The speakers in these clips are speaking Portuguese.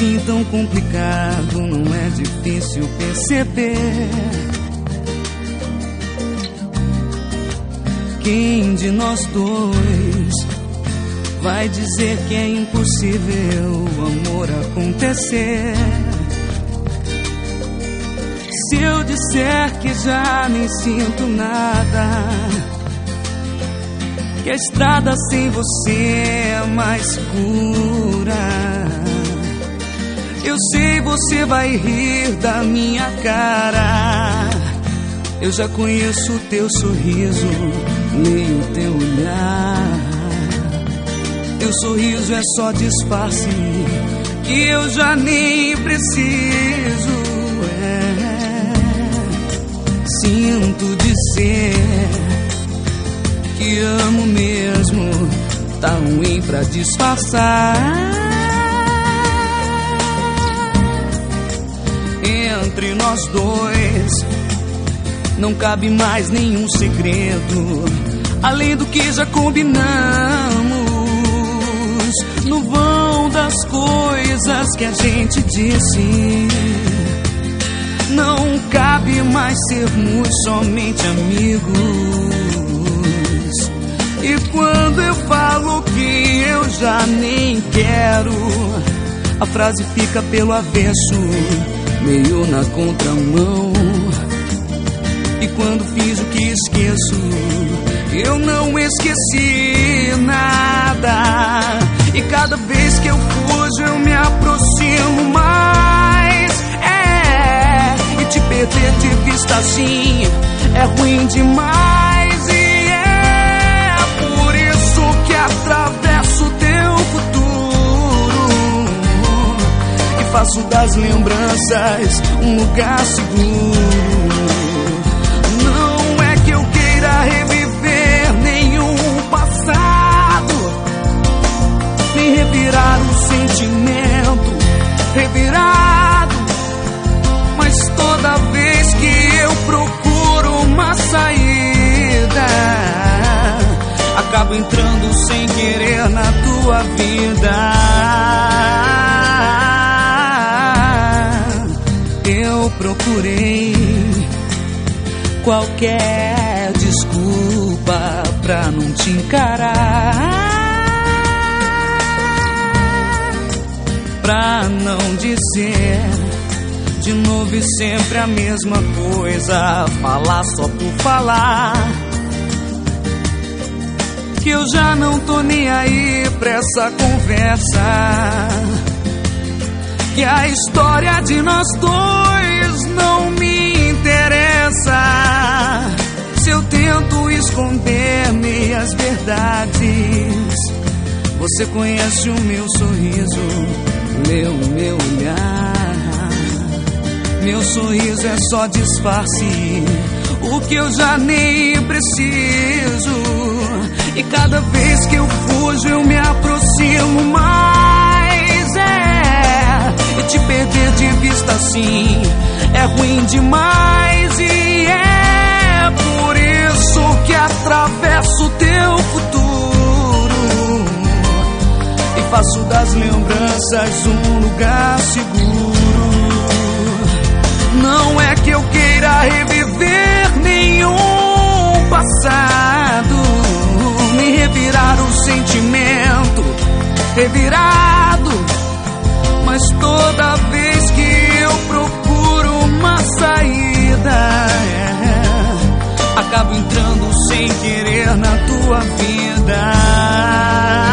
assim tão complicado, não é difícil perceber. Quem de nós dois vai dizer que é impossível o amor acontecer? Se eu disser que já nem sinto nada, que a estrada sem você é mais escura. Eu sei você vai rir da minha cara. Eu já conheço teu sorriso, leio o teu olhar. Teu sorriso é só disfarce que eu já nem preciso. É. Sinto dizer que amo mesmo, tá ruim pra disfarçar. Entre nós dois não cabe mais nenhum segredo, além do que já combinamos. No vão das coisas que a gente disse, não cabe mais sermos somente amigos. E quando eu falo que eu já nem quero, a frase fica pelo avesso meio na contramão. E quando fiz o que esqueço, eu não esqueci nada. E cada vez que eu fujo, eu me aproximo mais. É, e te perder de vista assim é ruim demais. Faço das lembranças um lugar seguro. Não é que eu queira reviver nenhum passado, nem revirar o sentimento revirado. Mas toda vez que eu procuro uma saída, acabo entrando sem querer na tua vida. Procurei qualquer desculpa pra não te encarar. Pra não dizer de novo e sempre a mesma coisa, falar só por falar. Que eu já não tô nem aí pra essa conversa. Que a história de nós dois meias verdades, você conhece o meu sorriso, leu o meu olhar. Meu sorriso é só disfarce, o que eu já nem preciso. E cada vez que eu fujo, eu me aproximo mais. É, e te perder de vista assim é ruim demais. E é que atravesso teu futuro e faço das lembranças um lugar seguro. Não é que eu queira reviver nenhum passado, nem revirar o sentimento revirado. Mas toda vez que eu procuro uma saída, acabo entrando sem querer na tua vida.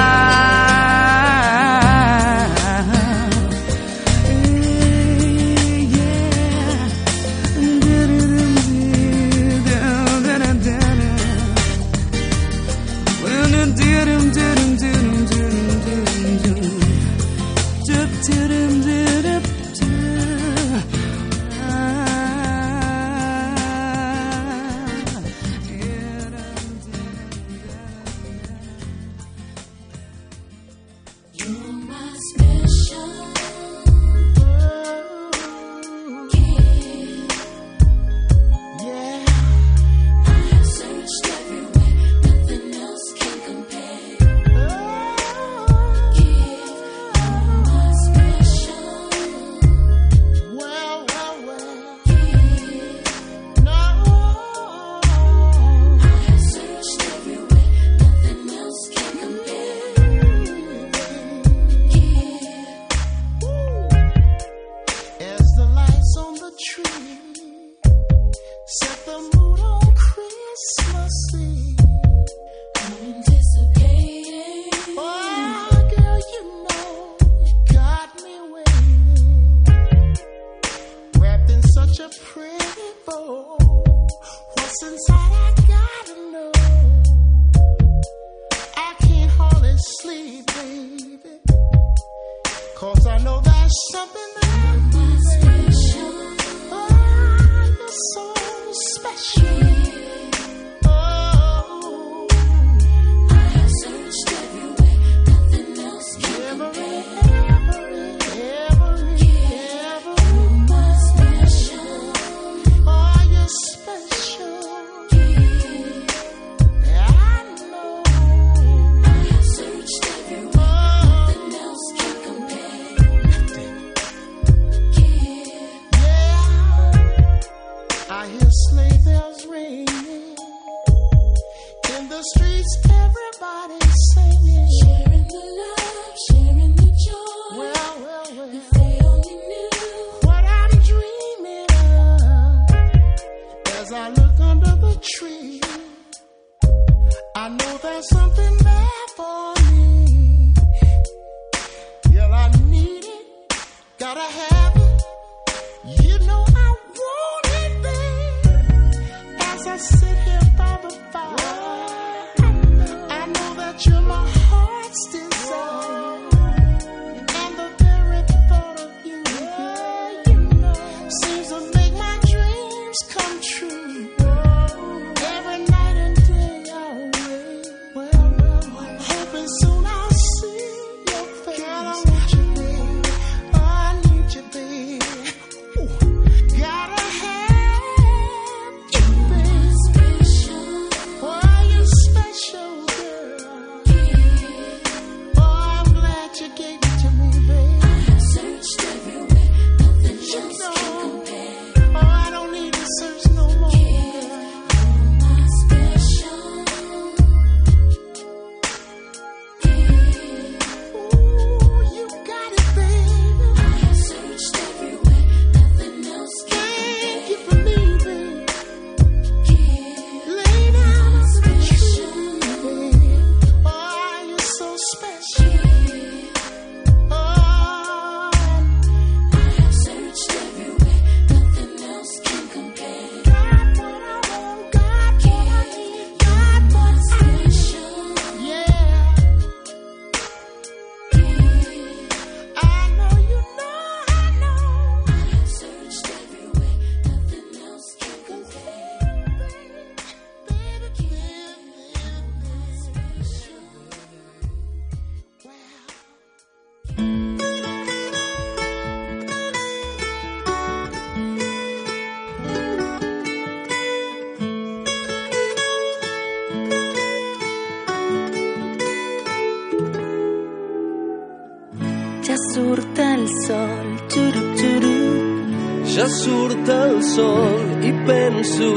surt el sol, xurup, xurup. Ja surt el sol i penso,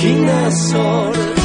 quina sort.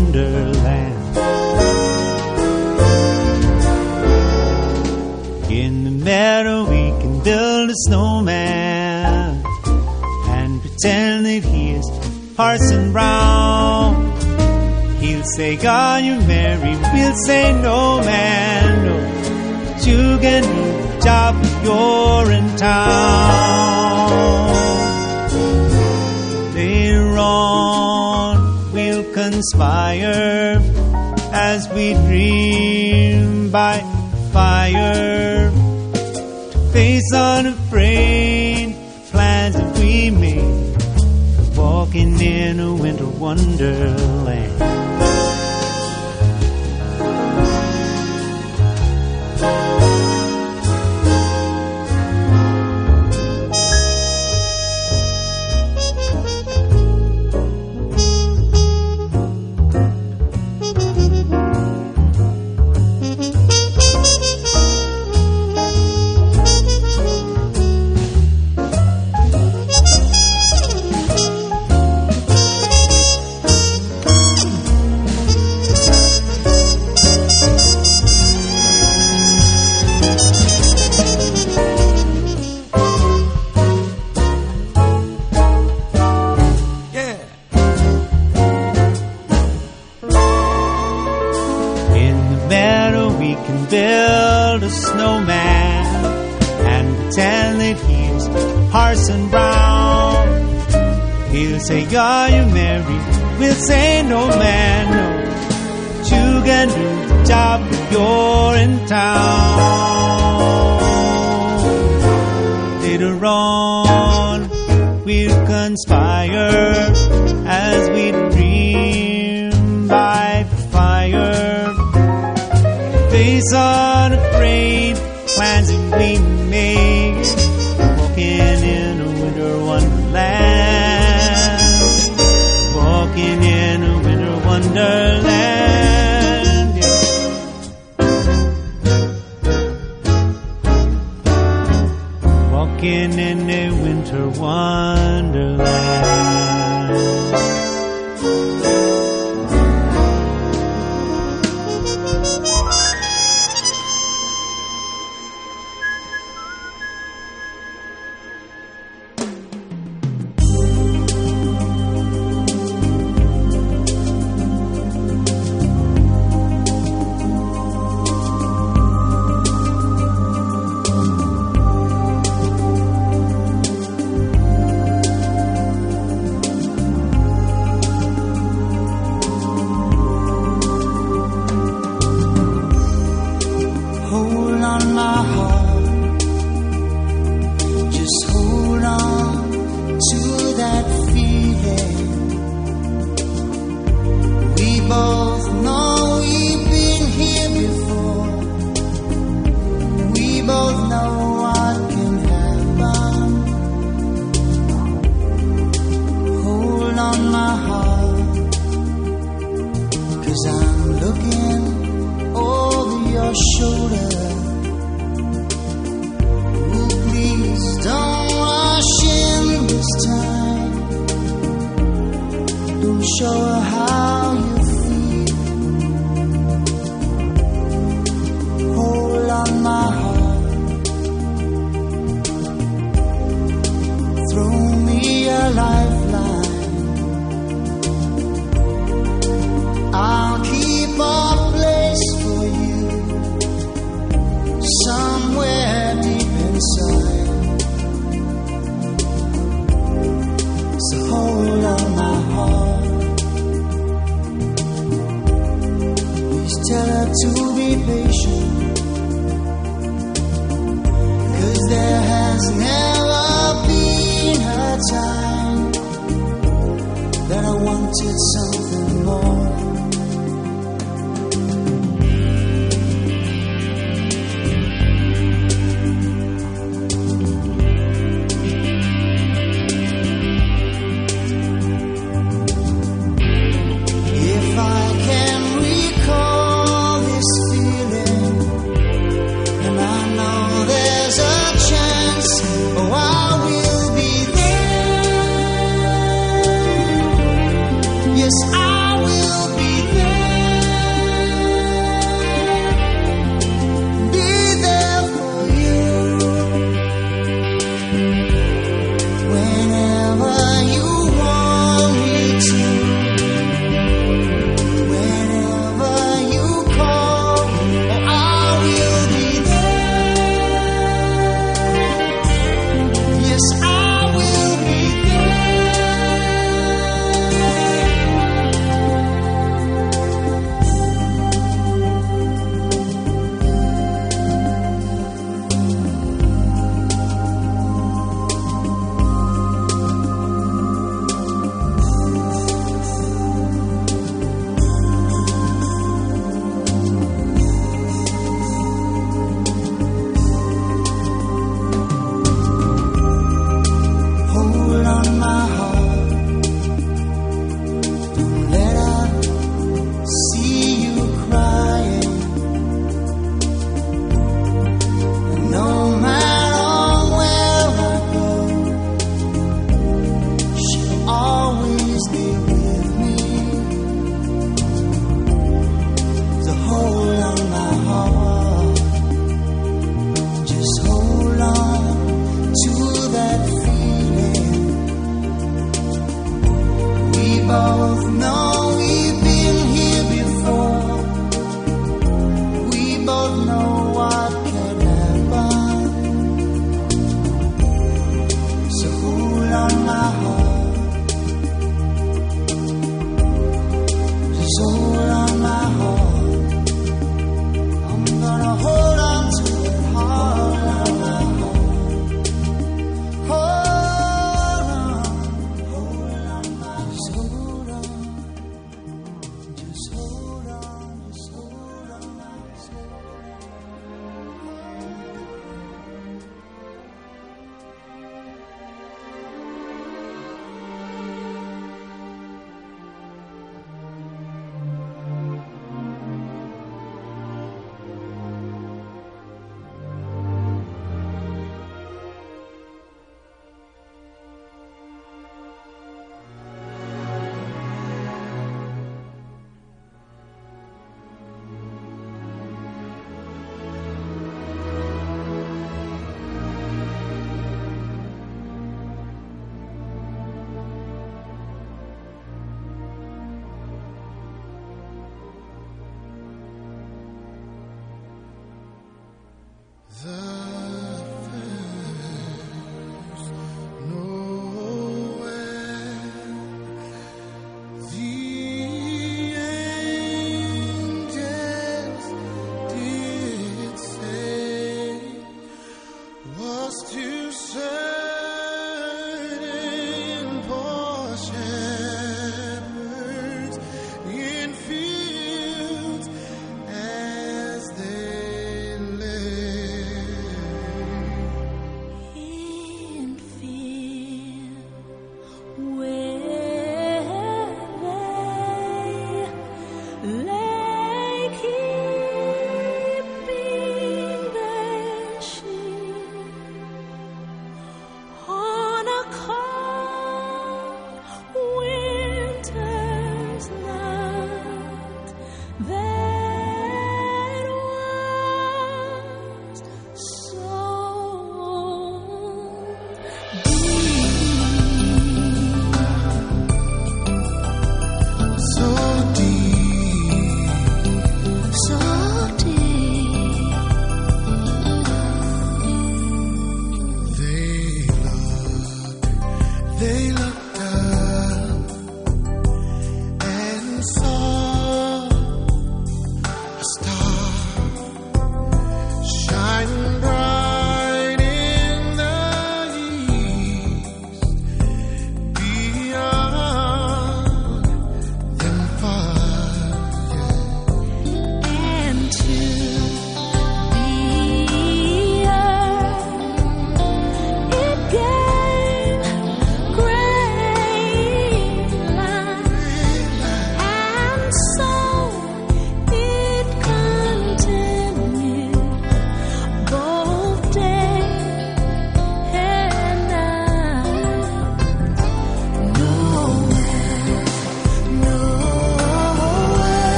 wonderland. In the meadow, we can build a snowman and pretend that he is Parson Brown. He'll say, God, you're married. We'll say, no, man, no. But you can do the job if you're in town. inspire as we dream by fire to face unafraid plans that we made, walking in a winter wonderland. later on we'll conspire as we dream by the fire. These are the great plans that we one.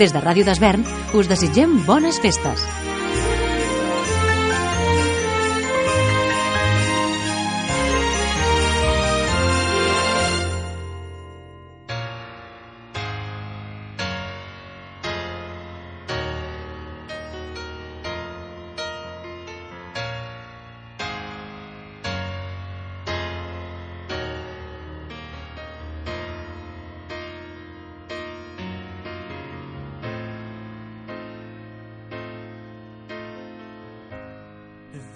Des de Ràdio d'Esvern us desitgem bones festes.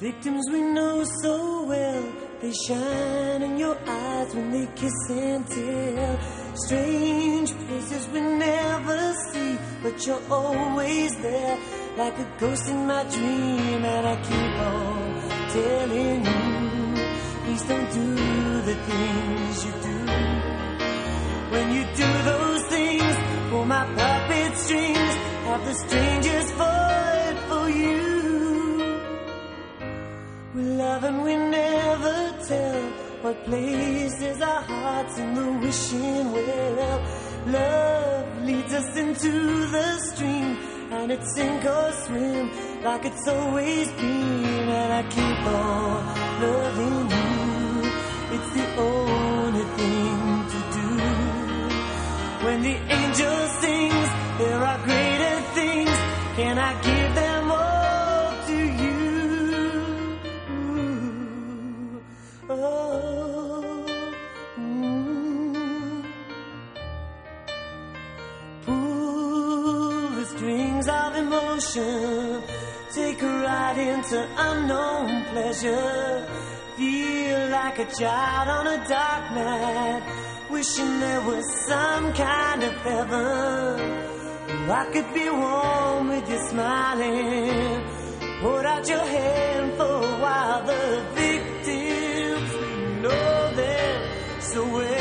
Victims we know so well, they shine in your eyes when they kiss and tell. Strange places we never see, but you're always there, like a ghost in my dream. And I keep on telling you, please don't do the things you do. When you do those things, pull my puppet strings, have the strangest And we never tell what places our hearts in the wishing well. Love leads us into the stream, and it's sink or swim like it's always been. And I keep on loving you. It's the only thing to do. When the angel sings, there are greater emotion, take a ride into unknown pleasure. Feel like a child on a dark night, wishing there was some kind of heaven. I could be warm with you smiling. Put out your hand for a while. The victims, we know them so well,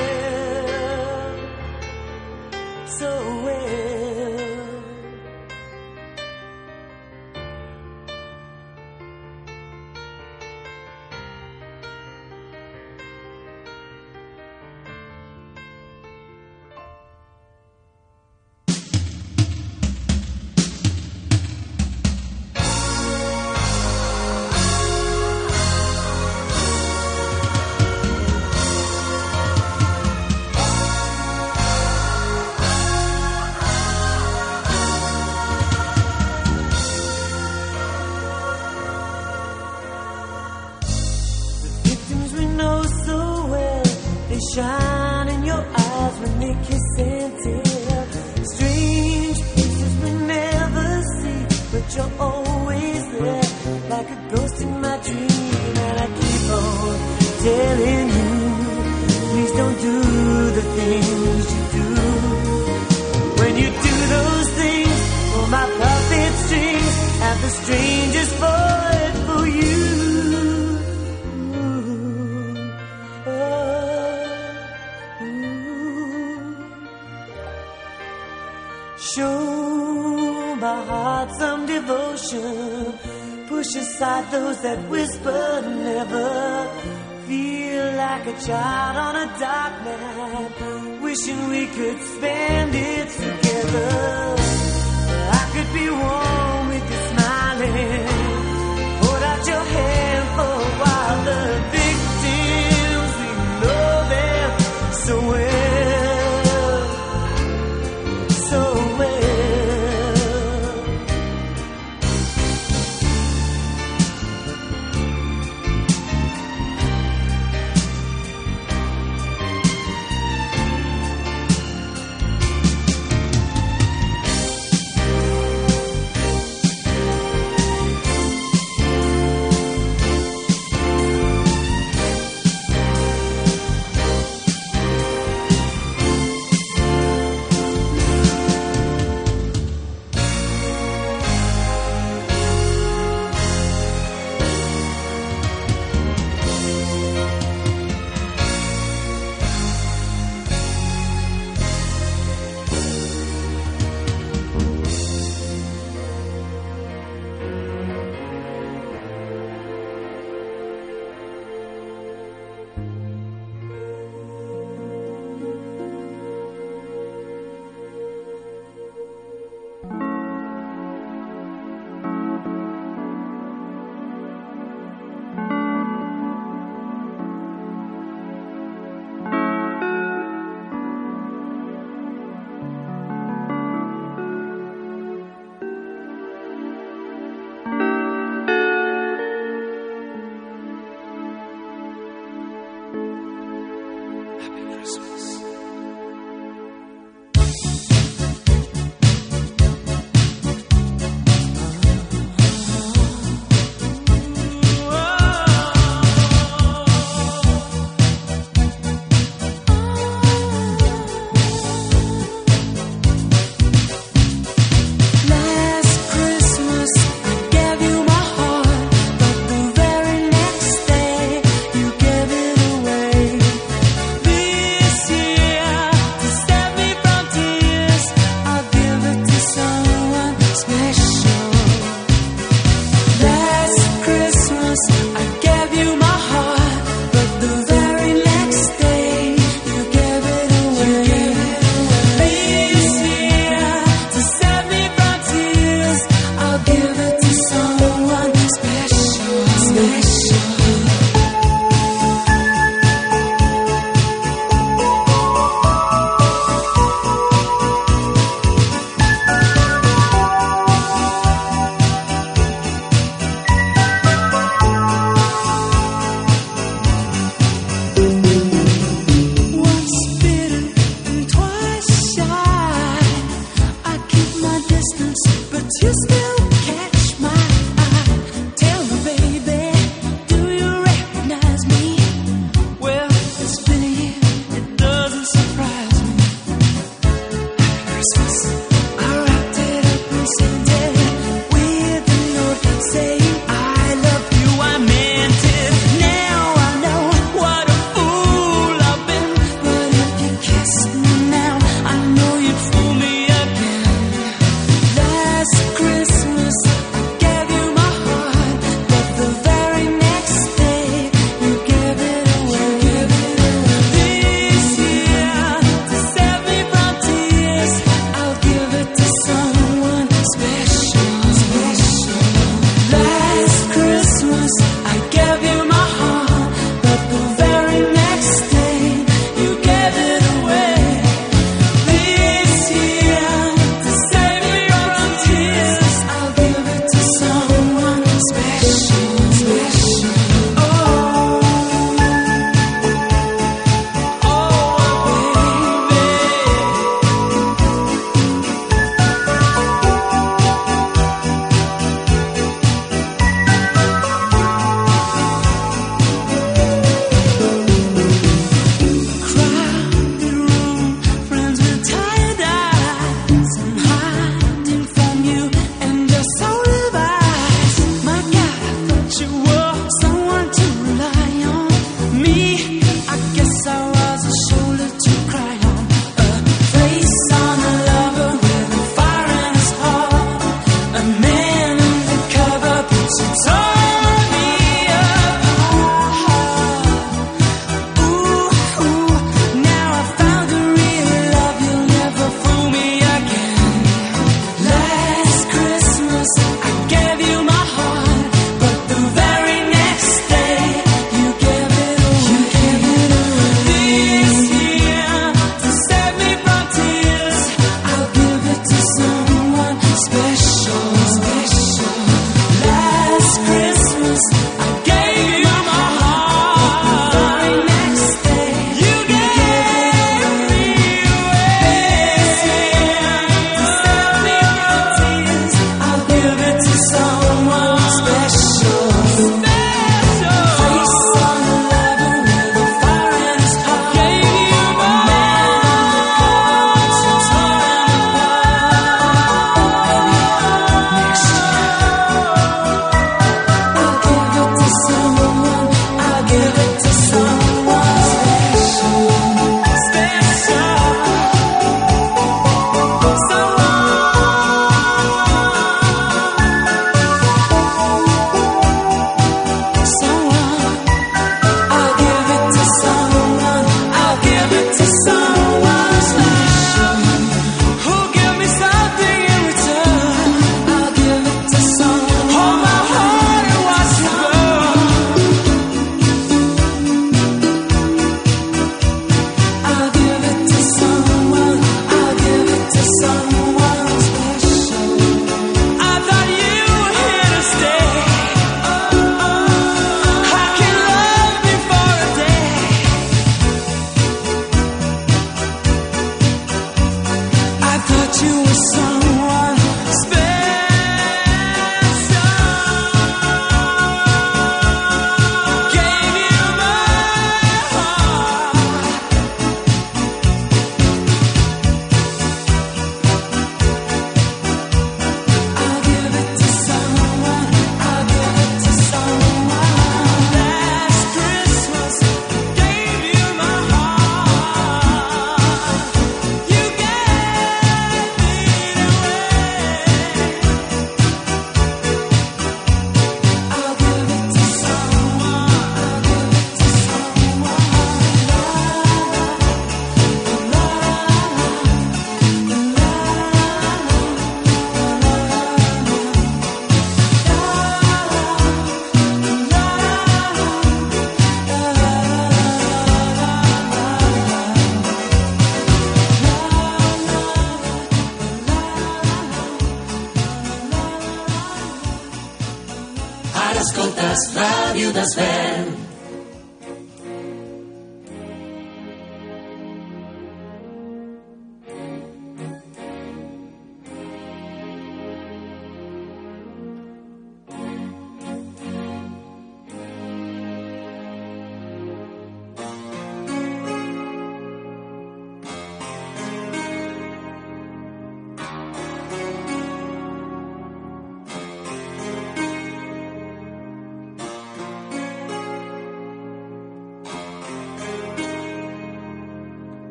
las viudas ven.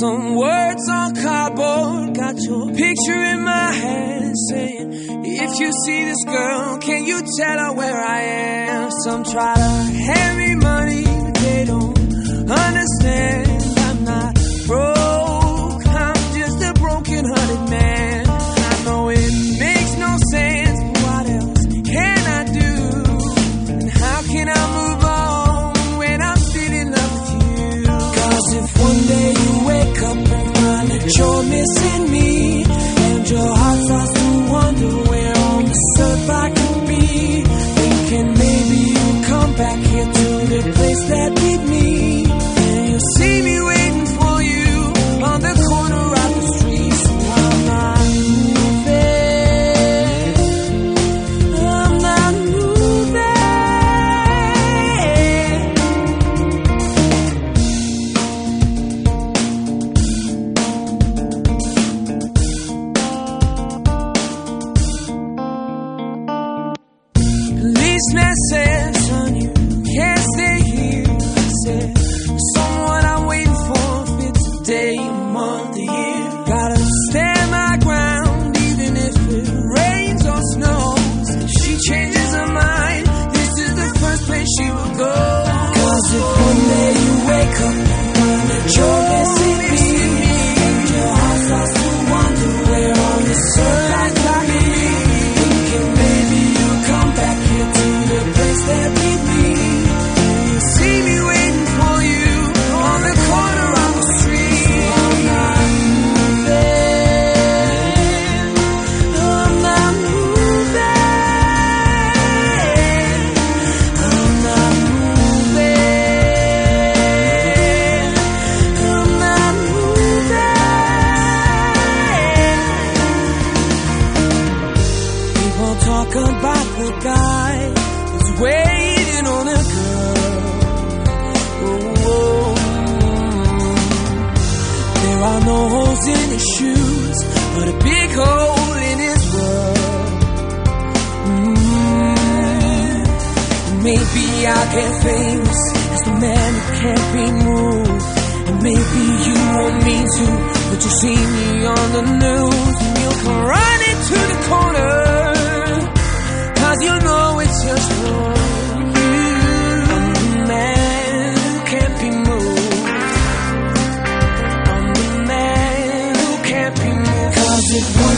someone just one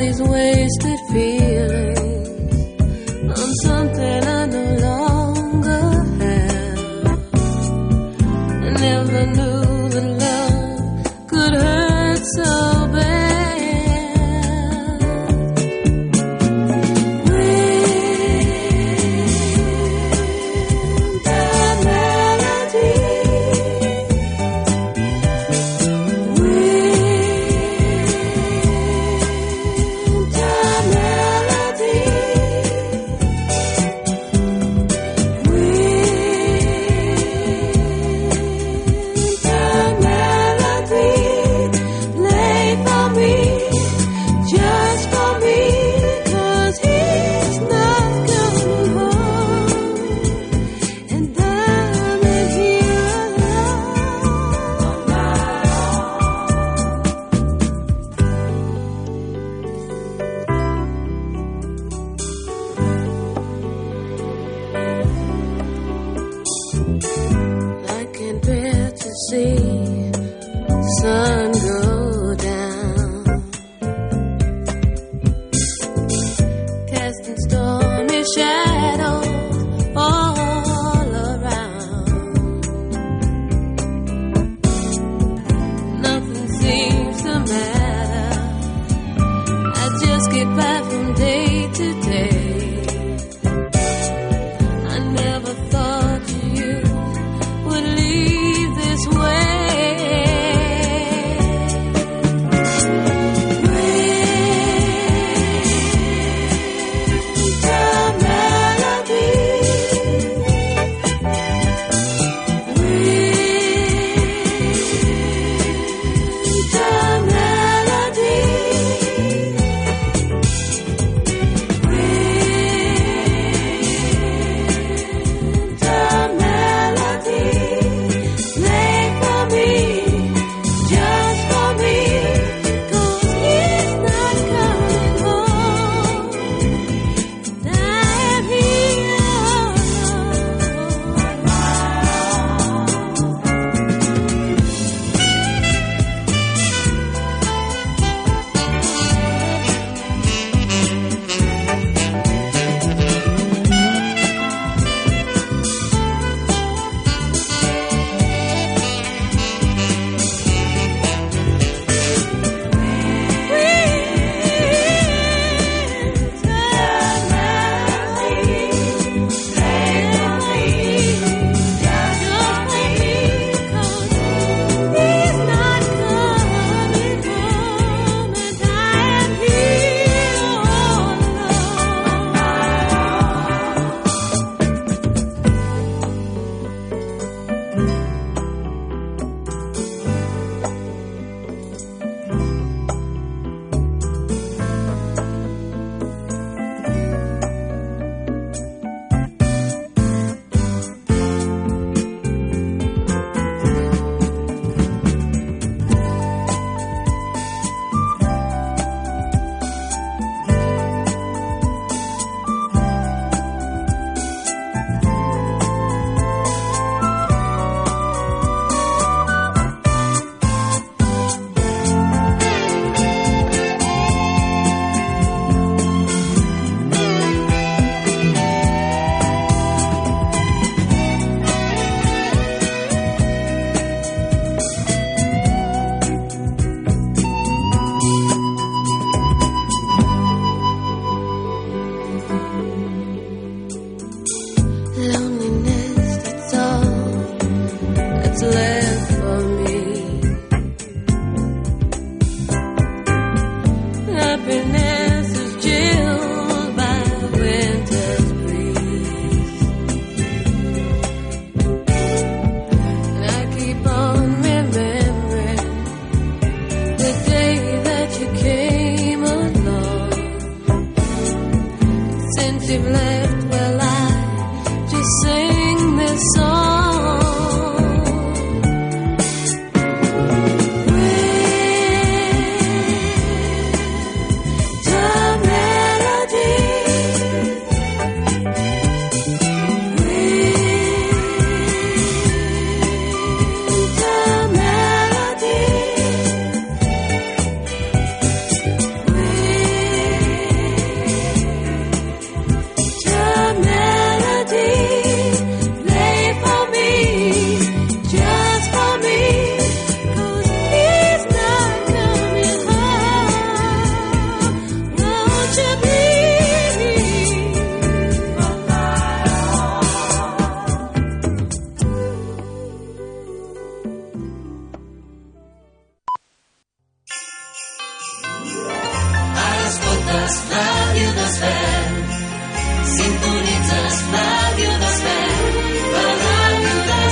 these wasted feelings